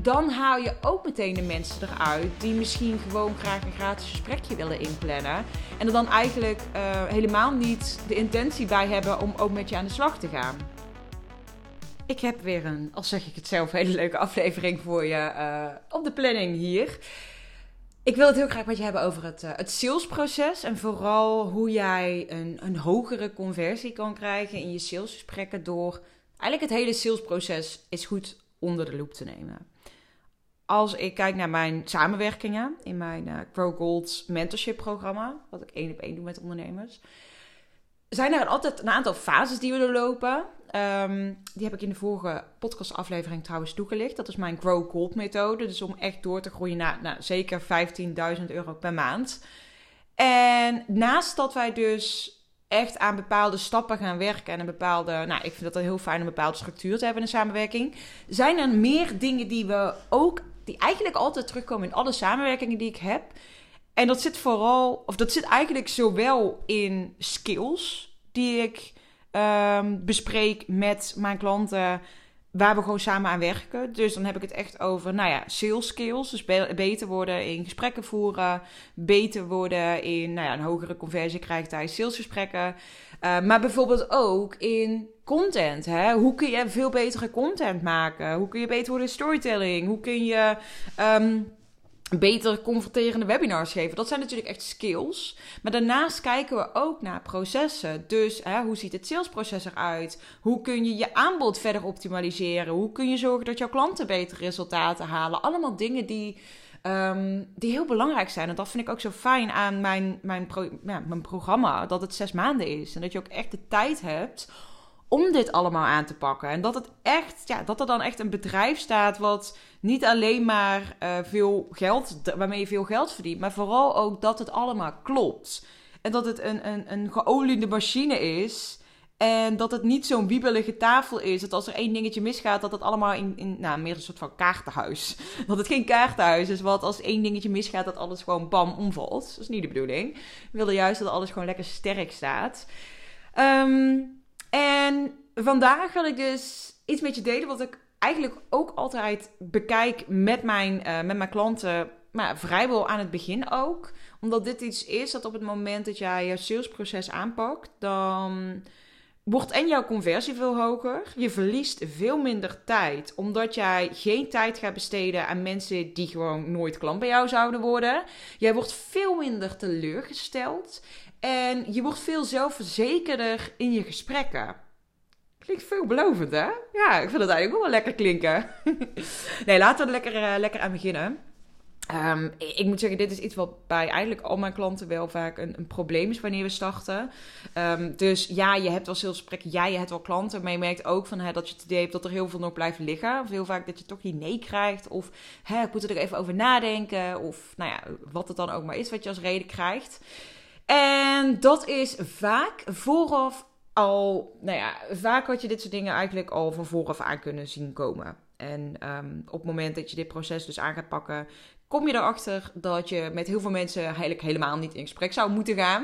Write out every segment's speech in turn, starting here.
dan haal je ook meteen de mensen eruit die misschien gewoon graag een gratis gesprekje willen inplannen. En er dan eigenlijk uh, helemaal niet de intentie bij hebben om ook met je aan de slag te gaan. Ik heb weer een, als zeg ik het zelf, hele leuke aflevering voor je uh, op de planning hier. Ik wil het heel graag met je hebben over het, uh, het salesproces. En vooral hoe jij een, een hogere conversie kan krijgen in je salesgesprekken door eigenlijk het hele salesproces is goed onder de loep te nemen. Als ik kijk naar mijn samenwerkingen in mijn uh, Grow Gold mentorship programma, wat ik één op één doe met ondernemers, zijn er altijd een aantal fases die we doorlopen. Um, die heb ik in de vorige podcastaflevering trouwens toegelicht. Dat is mijn Grow Gold methode. Dus om echt door te groeien naar nou, zeker 15.000 euro per maand. En naast dat wij dus echt aan bepaalde stappen gaan werken en een bepaalde, nou, ik vind dat heel fijn om een bepaalde structuur te hebben in een samenwerking. Zijn er meer dingen die we ook, die eigenlijk altijd terugkomen in alle samenwerkingen die ik heb. En dat zit vooral, of dat zit eigenlijk zowel in skills die ik um, bespreek met mijn klanten waar we gewoon samen aan werken. Dus dan heb ik het echt over, nou ja, sales skills. Dus beter worden in gesprekken voeren. Beter worden in, nou ja, een hogere conversie krijgen tijdens salesgesprekken. Uh, maar bijvoorbeeld ook in content. Hè? Hoe kun je veel betere content maken? Hoe kun je beter worden in storytelling? Hoe kun je... Um, beter confronterende webinars geven. Dat zijn natuurlijk echt skills. Maar daarnaast kijken we ook naar processen. Dus hè, hoe ziet het salesproces eruit? Hoe kun je je aanbod verder optimaliseren? Hoe kun je zorgen dat jouw klanten betere resultaten halen? Allemaal dingen die, um, die heel belangrijk zijn. En dat vind ik ook zo fijn aan mijn, mijn, pro, ja, mijn programma. Dat het zes maanden is. En dat je ook echt de tijd hebt om dit allemaal aan te pakken. En dat het echt, ja, dat er dan echt een bedrijf staat wat niet alleen maar uh, veel geld, waarmee je veel geld verdient, maar vooral ook dat het allemaal klopt. En dat het een, een, een geoliede machine is. En dat het niet zo'n wiebelige tafel is. Dat als er één dingetje misgaat, dat het allemaal in, in nou, meer een soort van kaartenhuis. Dat het geen kaartenhuis is, wat als één dingetje misgaat, dat alles gewoon bam omvalt. Dat is niet de bedoeling. We willen juist dat alles gewoon lekker sterk staat. Um, en vandaag wil ik dus iets met je delen wat ik eigenlijk ook altijd bekijk met mijn, uh, met mijn klanten. Maar vrijwel aan het begin ook. Omdat dit iets is dat op het moment dat jij je salesproces aanpakt, dan wordt en jouw conversie veel hoger. Je verliest veel minder tijd, omdat jij geen tijd gaat besteden aan mensen die gewoon nooit klant bij jou zouden worden. Jij wordt veel minder teleurgesteld. En je wordt veel zelfverzekerder in je gesprekken. Klinkt veelbelovend, hè? Ja, ik vind het eigenlijk ook wel lekker klinken. nee, laten we er lekker, uh, lekker aan beginnen. Um, ik moet zeggen, dit is iets wat bij eigenlijk al mijn klanten wel vaak een, een probleem is wanneer we starten. Um, dus ja, je hebt wel salesgesprekken, ja, je hebt wel klanten, maar je merkt ook van, hè, dat je het idee hebt dat er heel veel nog blijft liggen. Of heel vaak dat je toch die nee krijgt, of hè, ik moet er even over nadenken, of nou ja, wat het dan ook maar is wat je als reden krijgt. En dat is vaak vooraf al, nou ja, vaak had je dit soort dingen eigenlijk al van vooraf aan kunnen zien komen. En um, op het moment dat je dit proces dus aan gaat pakken, kom je erachter dat je met heel veel mensen eigenlijk helemaal niet in gesprek zou moeten gaan.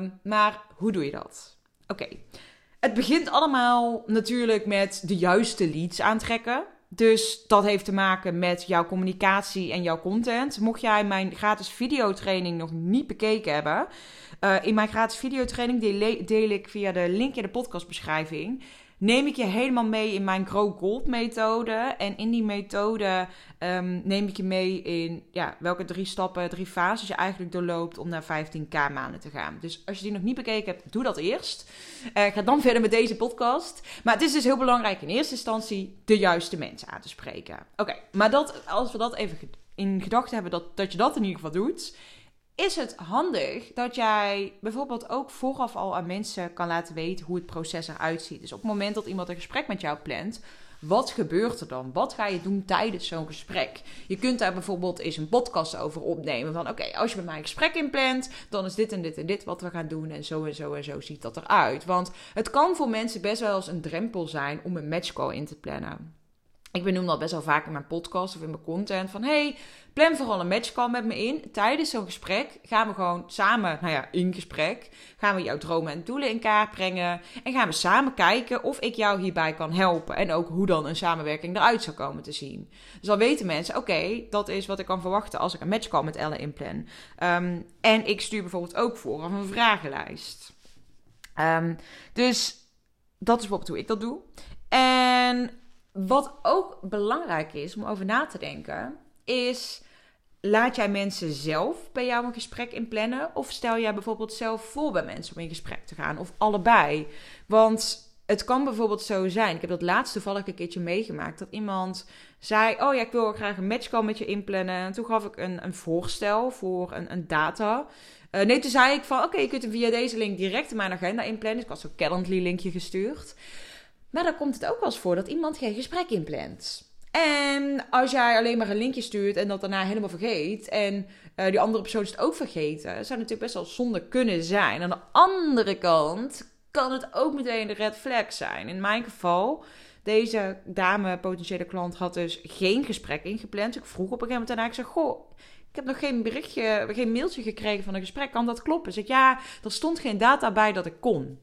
Um, maar hoe doe je dat? Oké. Het begint allemaal natuurlijk met de juiste leads aantrekken. Dus dat heeft te maken met jouw communicatie en jouw content. Mocht jij mijn gratis videotraining nog niet bekeken hebben, uh, in mijn gratis videotraining deel, deel ik via de link in de podcastbeschrijving neem ik je helemaal mee in mijn Grow Gold methode. En in die methode um, neem ik je mee in ja, welke drie stappen, drie fases je eigenlijk doorloopt om naar 15k maanden te gaan. Dus als je die nog niet bekeken hebt, doe dat eerst. Uh, ga dan verder met deze podcast. Maar het is dus heel belangrijk in eerste instantie de juiste mensen aan te spreken. Oké, maar dat, als we dat even in gedachten hebben, dat, dat je dat in ieder geval doet is het handig dat jij bijvoorbeeld ook vooraf al aan mensen kan laten weten hoe het proces eruit ziet. Dus op het moment dat iemand een gesprek met jou plant, wat gebeurt er dan? Wat ga je doen tijdens zo'n gesprek? Je kunt daar bijvoorbeeld eens een podcast over opnemen. Van oké, als je met mij een gesprek inplant, dan is dit en dit en dit wat we gaan doen. En zo en zo en zo ziet dat eruit. Want het kan voor mensen best wel eens een drempel zijn om een matchcall in te plannen. Ik benoem dat best wel vaak in mijn podcast of in mijn content. Van hey, plan vooral een matchcall met me in. Tijdens zo'n gesprek gaan we gewoon samen, nou ja, in gesprek, gaan we jouw dromen en doelen in kaart brengen. En gaan we samen kijken of ik jou hierbij kan helpen. En ook hoe dan een samenwerking eruit zou komen te zien. Dus dan weten mensen, oké, dat is wat ik kan verwachten als ik een matchcall met Elle inplan. Um, en ik stuur bijvoorbeeld ook voor een vragenlijst. Um, dus dat is bijvoorbeeld hoe ik dat doe. En wat ook belangrijk is om over na te denken, is laat jij mensen zelf bij jou een gesprek inplannen? Of stel jij bijvoorbeeld zelf voor bij mensen om in gesprek te gaan? Of allebei? Want het kan bijvoorbeeld zo zijn. Ik heb dat laatst toevallig een keertje meegemaakt. Dat iemand zei: Oh ja, ik wil graag een matchcall met je inplannen. En toen gaf ik een, een voorstel voor een, een data. Uh, nee, toen zei ik van: Oké, je kunt hem via deze link direct in mijn agenda inplannen. Dus ik had zo'n Calendly-linkje gestuurd. Maar dan komt het ook wel eens voor dat iemand geen gesprek inplant. En als jij alleen maar een linkje stuurt en dat daarna helemaal vergeet. En uh, die andere persoon is het ook vergeten. zou natuurlijk best wel zonde kunnen zijn. Aan de andere kant kan het ook meteen de red flag zijn. In mijn geval, deze dame, potentiële klant, had dus geen gesprek ingepland. ik vroeg op een gegeven moment daarna, ik zeg, goh, ik heb nog geen berichtje, geen mailtje gekregen van een gesprek. Kan dat kloppen? Zeg ja, er stond geen data bij dat ik kon.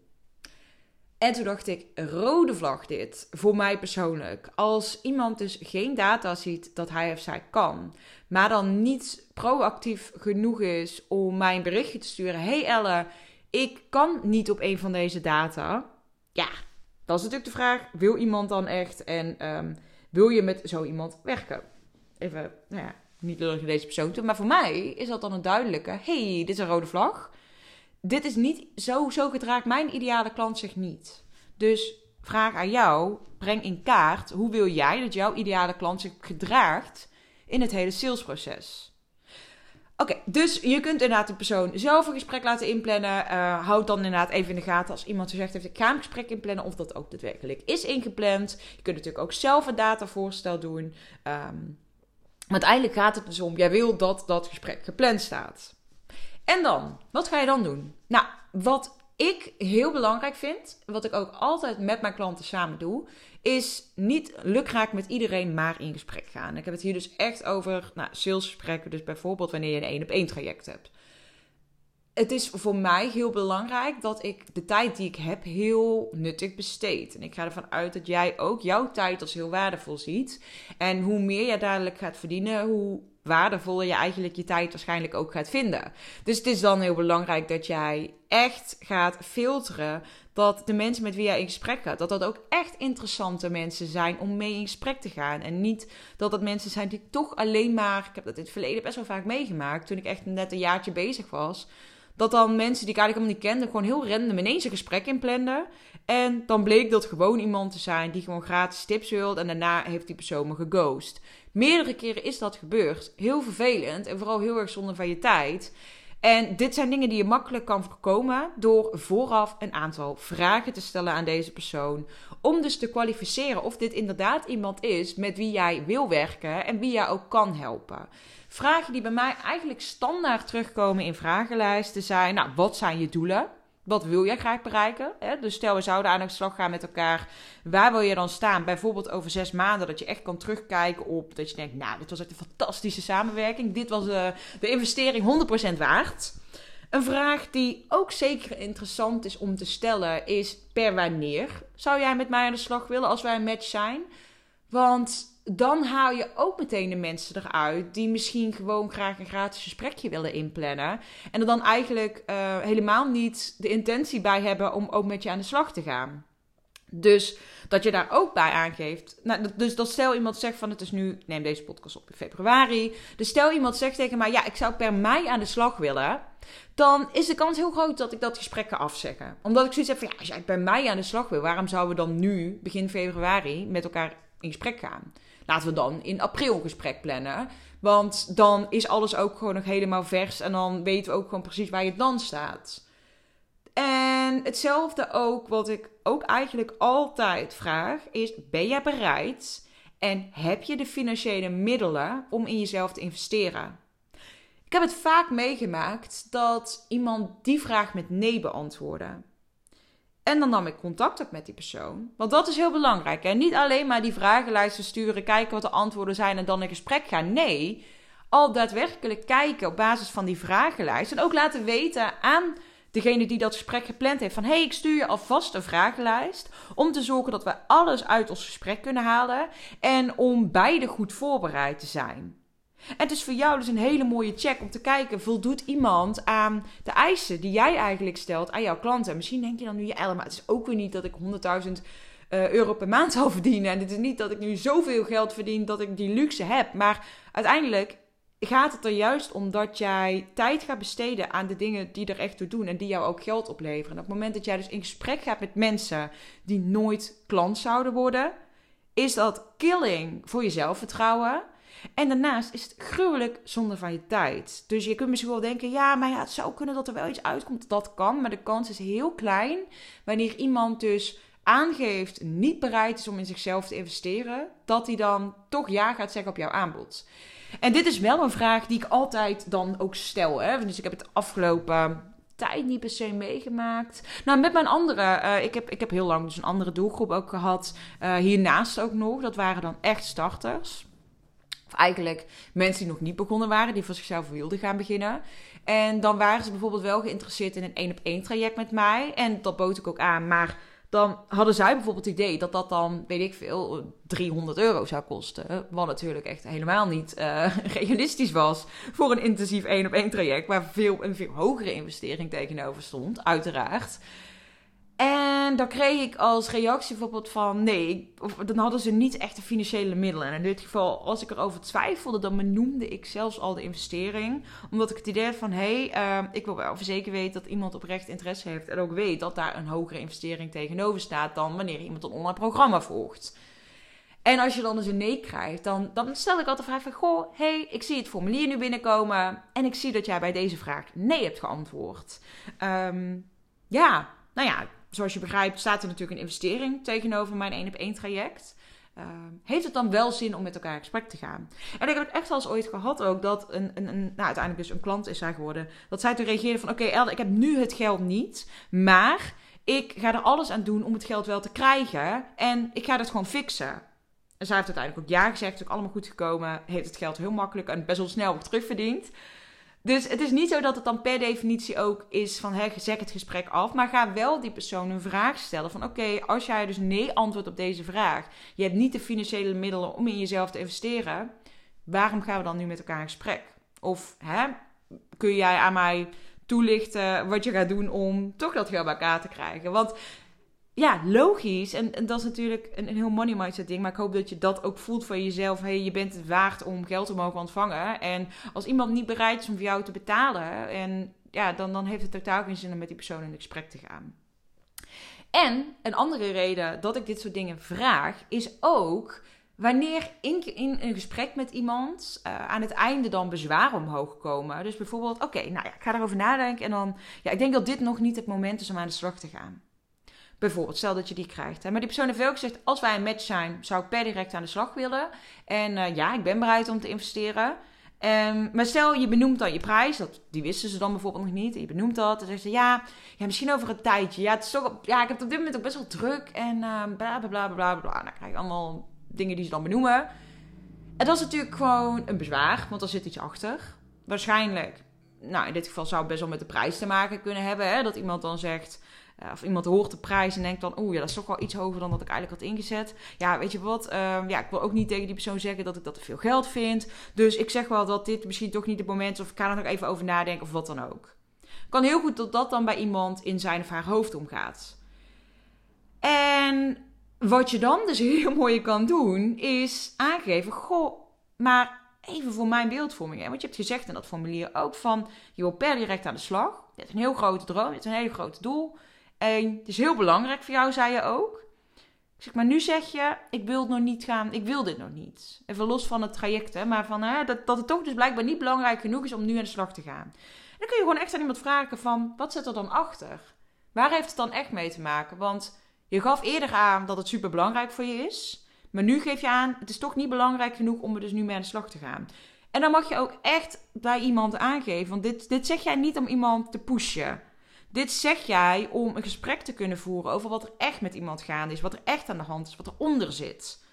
En toen dacht ik, rode vlag dit, voor mij persoonlijk. Als iemand dus geen data ziet dat hij of zij kan, maar dan niet proactief genoeg is om mij een berichtje te sturen. Hey Elle, ik kan niet op een van deze data. Ja, dat is natuurlijk de vraag, wil iemand dan echt en ehm, wil je met zo iemand werken? Even, nou ja, niet lullig deze persoon toe, maar voor mij is dat dan een duidelijke, hey, dit is een rode vlag dit is niet, zo, zo gedraagt mijn ideale klant zich niet. Dus vraag aan jou, breng in kaart, hoe wil jij dat jouw ideale klant zich gedraagt in het hele salesproces? Oké, dus je kunt inderdaad de persoon zelf een gesprek laten inplannen. Uh, houd dan inderdaad even in de gaten als iemand gezegd heeft: ik ga een gesprek inplannen, of dat ook daadwerkelijk is ingepland. Je kunt natuurlijk ook zelf een datavoorstel doen. Maar uiteindelijk gaat het dus om: jij wil dat dat gesprek gepland staat. En dan, wat ga je dan doen? Nou, wat ik heel belangrijk vind, wat ik ook altijd met mijn klanten samen doe, is niet lukraak met iedereen maar in gesprek gaan. Ik heb het hier dus echt over nou, salesgesprekken, dus bijvoorbeeld wanneer je een één op één traject hebt. Het is voor mij heel belangrijk dat ik de tijd die ik heb heel nuttig besteed. En ik ga ervan uit dat jij ook jouw tijd als heel waardevol ziet. En hoe meer jij dadelijk gaat verdienen, hoe waardevoller je eigenlijk je tijd waarschijnlijk ook gaat vinden. Dus het is dan heel belangrijk dat jij echt gaat filteren dat de mensen met wie jij in gesprek gaat, dat dat ook echt interessante mensen zijn om mee in gesprek te gaan. En niet dat dat mensen zijn die toch alleen maar, ik heb dat in het verleden best wel vaak meegemaakt, toen ik echt net een jaartje bezig was. Dat dan mensen die ik eigenlijk helemaal niet kende, gewoon heel random ineens een gesprek inplanden. En dan bleek dat gewoon iemand te zijn die gewoon gratis tips wilde. En daarna heeft die persoon me geghost. Meerdere keren is dat gebeurd. Heel vervelend en vooral heel erg zonde van je tijd. En dit zijn dingen die je makkelijk kan voorkomen door vooraf een aantal vragen te stellen aan deze persoon. Om dus te kwalificeren of dit inderdaad iemand is met wie jij wil werken en wie jij ook kan helpen. Vragen die bij mij eigenlijk standaard terugkomen in vragenlijsten zijn: nou, wat zijn je doelen? Wat wil jij graag bereiken? Dus stel, we zouden aan de slag gaan met elkaar. Waar wil je dan staan? Bijvoorbeeld over zes maanden. Dat je echt kan terugkijken op. Dat je denkt, nou, dit was echt een fantastische samenwerking. Dit was de, de investering 100% waard. Een vraag die ook zeker interessant is om te stellen is: per wanneer zou jij met mij aan de slag willen als wij een match zijn? Want dan haal je ook meteen de mensen eruit die misschien gewoon graag een gratis gesprekje willen inplannen. En er dan eigenlijk uh, helemaal niet de intentie bij hebben om ook met je aan de slag te gaan. Dus dat je daar ook bij aangeeft. Nou, dus dat stel iemand zegt van het is nu, neem deze podcast op in februari. Dus stel iemand zegt tegen mij, ja, ik zou per mei aan de slag willen. Dan is de kans heel groot dat ik dat gesprek ga afzeggen. Omdat ik zoiets heb van, ja, als jij per mei aan de slag wil, waarom zouden we dan nu, begin februari, met elkaar in gesprek gaan? Laten we dan in april een gesprek plannen. Want dan is alles ook gewoon nog helemaal vers. En dan weten we ook gewoon precies waar je dan staat. En hetzelfde ook, wat ik ook eigenlijk altijd vraag, is: ben jij bereid en heb je de financiële middelen om in jezelf te investeren? Ik heb het vaak meegemaakt dat iemand die vraag met nee beantwoordde. En dan nam ik contact op met die persoon. Want dat is heel belangrijk. En niet alleen maar die vragenlijsten sturen, kijken wat de antwoorden zijn en dan in gesprek gaan. Nee, al daadwerkelijk kijken op basis van die vragenlijst. En ook laten weten aan degene die dat gesprek gepland heeft: van hé, hey, ik stuur je alvast een vragenlijst. Om te zorgen dat we alles uit ons gesprek kunnen halen. En om beide goed voorbereid te zijn. En het is voor jou dus een hele mooie check om te kijken: voldoet iemand aan de eisen die jij eigenlijk stelt aan jouw klanten? Misschien denk je dan nu, ja, maar het is ook weer niet dat ik 100.000 uh, euro per maand zal verdienen. En het is niet dat ik nu zoveel geld verdien dat ik die luxe heb. Maar uiteindelijk gaat het er juist om dat jij tijd gaat besteden aan de dingen die er echt toe doen en die jou ook geld opleveren. En op het moment dat jij dus in gesprek gaat met mensen die nooit klant zouden worden, is dat killing voor je zelfvertrouwen. En daarnaast is het gruwelijk zonde van je tijd. Dus je kunt misschien wel denken: ja, maar ja, het zou kunnen dat er wel iets uitkomt. Dat kan, maar de kans is heel klein wanneer iemand dus aangeeft niet bereid is om in zichzelf te investeren, dat hij dan toch ja gaat zeggen op jouw aanbod. En dit is wel een vraag die ik altijd dan ook stel. Hè? Dus ik heb het afgelopen tijd niet per se meegemaakt. Nou, met mijn andere, uh, ik, heb, ik heb heel lang dus een andere doelgroep ook gehad. Uh, hiernaast ook nog. Dat waren dan echt starters. Of eigenlijk mensen die nog niet begonnen waren, die voor zichzelf wilden gaan beginnen. En dan waren ze bijvoorbeeld wel geïnteresseerd in een één op één traject met mij. En dat bood ik ook aan. Maar dan hadden zij bijvoorbeeld het idee dat dat dan, weet ik veel, 300 euro zou kosten. Wat natuurlijk echt helemaal niet uh, realistisch was voor een intensief één op één traject, waar veel, een veel hogere investering tegenover stond, uiteraard. En dan kreeg ik als reactie bijvoorbeeld van nee, dan hadden ze niet echt de financiële middelen. En in dit geval, als ik erover twijfelde, dan benoemde ik zelfs al de investering. Omdat ik het idee had van hé, hey, uh, ik wil wel zeker weten dat iemand oprecht interesse heeft. En ook weet dat daar een hogere investering tegenover staat dan wanneer iemand een online programma volgt. En als je dan dus een nee krijgt, dan, dan stel ik altijd de vraag van... Goh, hey, ik zie het formulier nu binnenkomen... en ik zie dat jij bij deze vraag nee hebt geantwoord. Um, ja, nou ja, zoals je begrijpt, staat er natuurlijk een investering tegenover mijn 1 op 1 traject. Uh, heeft het dan wel zin om met elkaar in gesprek te gaan? En ik heb het echt wel eens ooit gehad ook dat een, een, een nou, uiteindelijk dus een klant is zij geworden. Dat zij toen reageerde van oké okay, Elde, ik heb nu het geld niet, maar ik ga er alles aan doen om het geld wel te krijgen en ik ga dat gewoon fixen. En zij heeft uiteindelijk ook ja gezegd, het is ook allemaal goed gekomen, heeft het geld heel makkelijk en best wel snel weer terugverdiend. Dus het is niet zo dat het dan per definitie ook is van hè, zeg het gesprek af. Maar ga wel die persoon een vraag stellen. Van oké, als jij dus nee antwoordt op deze vraag. Je hebt niet de financiële middelen om in jezelf te investeren. Waarom gaan we dan nu met elkaar in gesprek? Of hè, kun jij aan mij toelichten wat je gaat doen om toch dat geld bij elkaar te krijgen? Want ja, logisch. En, dat is natuurlijk een, een heel money mindset ding. Maar ik hoop dat je dat ook voelt van jezelf. hey, je bent het waard om geld te mogen ontvangen. En als iemand niet bereid is om voor jou te betalen. En ja, dan, dan heeft het totaal geen zin om met die persoon in gesprek te gaan. En een andere reden dat ik dit soort dingen vraag, is ook wanneer in, in een gesprek met iemand uh, aan het einde dan bezwaren omhoog komen. Dus bijvoorbeeld, oké, nou ja, ik ga erover nadenken en dan, ja, ik denk dat dit nog niet het moment is om aan de slag te gaan. Bijvoorbeeld, stel dat je die krijgt. Maar die persoon heeft wel gezegd, als wij een match zijn, zou ik per direct aan de slag willen. En uh, ja, ik ben bereid om te investeren. Um, maar stel, je benoemt dan je prijs. Dat, die wisten ze dan bijvoorbeeld nog niet. Je benoemt dat. Dan zeggen ze, ja, ja, misschien over een tijdje. Ja, het is toch, ja, ik heb op dit moment ook best wel druk. En uh, bla, bla, bla, bla, bla. Dan krijg je allemaal dingen die ze dan benoemen. En dat is natuurlijk gewoon een bezwaar. Want er zit iets achter. Waarschijnlijk, nou in dit geval zou het best wel met de prijs te maken kunnen hebben. Hè? Dat iemand dan zegt... Uh, of iemand hoort de prijs en denkt dan, oeh ja, dat is toch wel iets hoger dan dat ik eigenlijk had ingezet. Ja, weet je wat? Uh, ja, ik wil ook niet tegen die persoon zeggen dat ik dat te veel geld vind. Dus ik zeg wel dat dit misschien toch niet het moment is, of ik ga er nog even over nadenken of wat dan ook. Kan heel goed dat dat dan bij iemand in zijn of haar hoofd omgaat. En wat je dan dus heel mooi kan doen, is aangeven, goh, maar even voor mijn beeldvorming. Hè? Want je hebt gezegd in dat formulier ook van, je wil per direct aan de slag. Je hebt een heel grote droom, je hebt een heel groot doel. Het is heel belangrijk voor jou, zei je ook. Ik zeg, maar nu zeg je, ik wil het nog niet gaan, ik wil dit nog niet. Even los van het traject, hè, maar van, dat, dat het toch dus blijkbaar niet belangrijk genoeg is om nu aan de slag te gaan. En dan kun je gewoon echt aan iemand vragen van, wat zit er dan achter? Waar heeft het dan echt mee te maken? Want je gaf eerder aan dat het super belangrijk voor je is. Maar nu geef je aan, het is toch niet belangrijk genoeg om er dus nu mee aan de slag te gaan. En dan mag je ook echt bij iemand aangeven. Want dit, dit zeg jij niet om iemand te pushen. Dit zeg jij om een gesprek te kunnen voeren over wat er echt met iemand gaande is, wat er echt aan de hand is, wat eronder zit.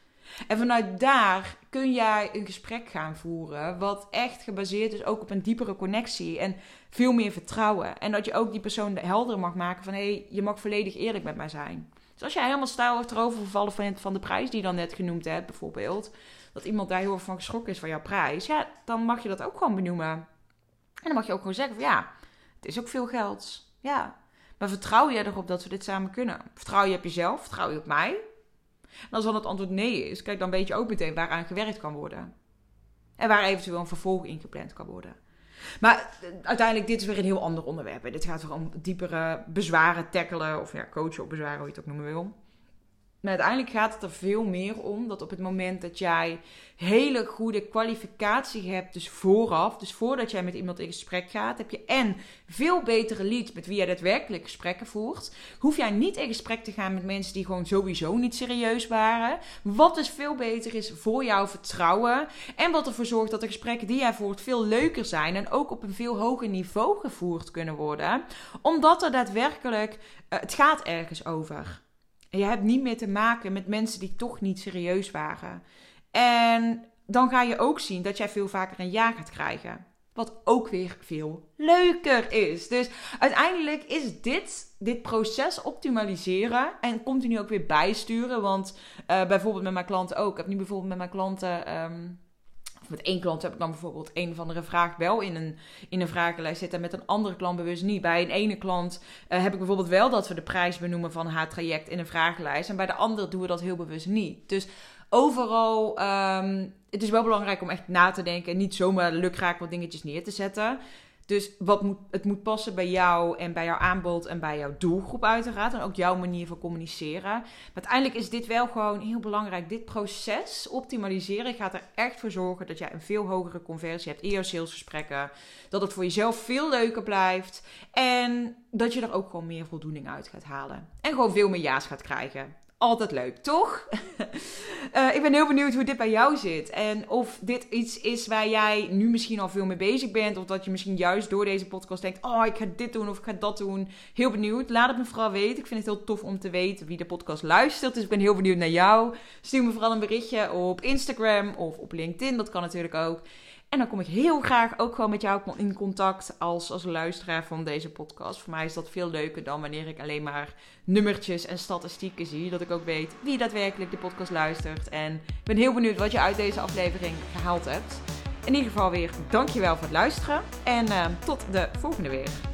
En vanuit daar kun jij een gesprek gaan voeren, wat echt gebaseerd is ook op een diepere connectie en veel meer vertrouwen. En dat je ook die persoon helder mag maken van hé, hey, je mag volledig eerlijk met mij zijn. Dus als jij helemaal stijl achterover vervallen van, van de prijs die je dan net genoemd hebt, bijvoorbeeld, dat iemand daar heel erg van geschrokken is van jouw prijs, ja, dan mag je dat ook gewoon benoemen. En dan mag je ook gewoon zeggen van ja, het is ook veel geld. Ja, maar vertrouw je erop dat we dit samen kunnen? Vertrouw je op jezelf? Vertrouw je op mij? En als dan het antwoord nee is, kijk, dan weet je ook meteen waaraan gewerkt kan worden. En waar eventueel een vervolg ingepland kan worden. Maar eh, uiteindelijk, dit is weer een heel ander onderwerp. Dit gaat weer om diepere bezwaren tackelen. Of ja, coachen op bezwaren, hoe je het ook noemen wil. Maar uiteindelijk gaat het er veel meer om dat op het moment dat jij hele goede kwalificatie hebt, dus vooraf, dus voordat jij met iemand in gesprek gaat, heb je en veel betere leads met wie jij daadwerkelijk gesprekken voert. Hoef jij niet in gesprek te gaan met mensen die gewoon sowieso niet serieus waren. Wat dus veel beter is voor jouw vertrouwen en wat ervoor zorgt dat de gesprekken die jij voert veel leuker zijn en ook op een veel hoger niveau gevoerd kunnen worden, omdat er daadwerkelijk, uh, het gaat ergens over. En je hebt niet meer te maken met mensen die toch niet serieus waren. En dan ga je ook zien dat jij veel vaker een ja gaat krijgen. Wat ook weer veel leuker is. Dus uiteindelijk is dit, dit proces optimaliseren en continu ook weer bijsturen. Want uh, bijvoorbeeld met mijn klanten ook. Ik heb nu bijvoorbeeld met mijn klanten. Um, met één klant heb ik dan bijvoorbeeld een of andere vraag wel in een, in een vragenlijst zitten. En met een andere klant bewust niet. Bij een ene klant uh, heb ik bijvoorbeeld wel dat we de prijs benoemen van haar traject in een vragenlijst. En bij de andere doen we dat heel bewust niet. Dus overal, um, het is wel belangrijk om echt na te denken. En niet zomaar lukraak wat dingetjes neer te zetten. Dus wat moet, het moet passen bij jou en bij jouw aanbod en bij jouw doelgroep uiteraard. En ook jouw manier van communiceren. Maar uiteindelijk is dit wel gewoon heel belangrijk. Dit proces optimaliseren gaat er echt voor zorgen dat jij een veel hogere conversie hebt in jouw salesgesprekken. Dat het voor jezelf veel leuker blijft. En dat je er ook gewoon meer voldoening uit gaat halen. En gewoon veel meer ja's gaat krijgen altijd leuk, toch? uh, ik ben heel benieuwd hoe dit bij jou zit. En of dit iets is waar jij nu misschien al veel mee bezig bent. Of dat je misschien juist door deze podcast denkt: Oh, ik ga dit doen of ik ga dat doen. Heel benieuwd. Laat het me vooral weten. Ik vind het heel tof om te weten wie de podcast luistert. Dus ik ben heel benieuwd naar jou. Stuur me vooral een berichtje op Instagram of op LinkedIn. Dat kan natuurlijk ook. En dan kom ik heel graag ook gewoon met jou in contact als, als luisteraar van deze podcast. Voor mij is dat veel leuker dan wanneer ik alleen maar nummertjes en statistieken zie. Dat ik ook weet wie daadwerkelijk de podcast luistert. En ik ben heel benieuwd wat je uit deze aflevering gehaald hebt. In ieder geval weer dankjewel voor het luisteren. En uh, tot de volgende weer.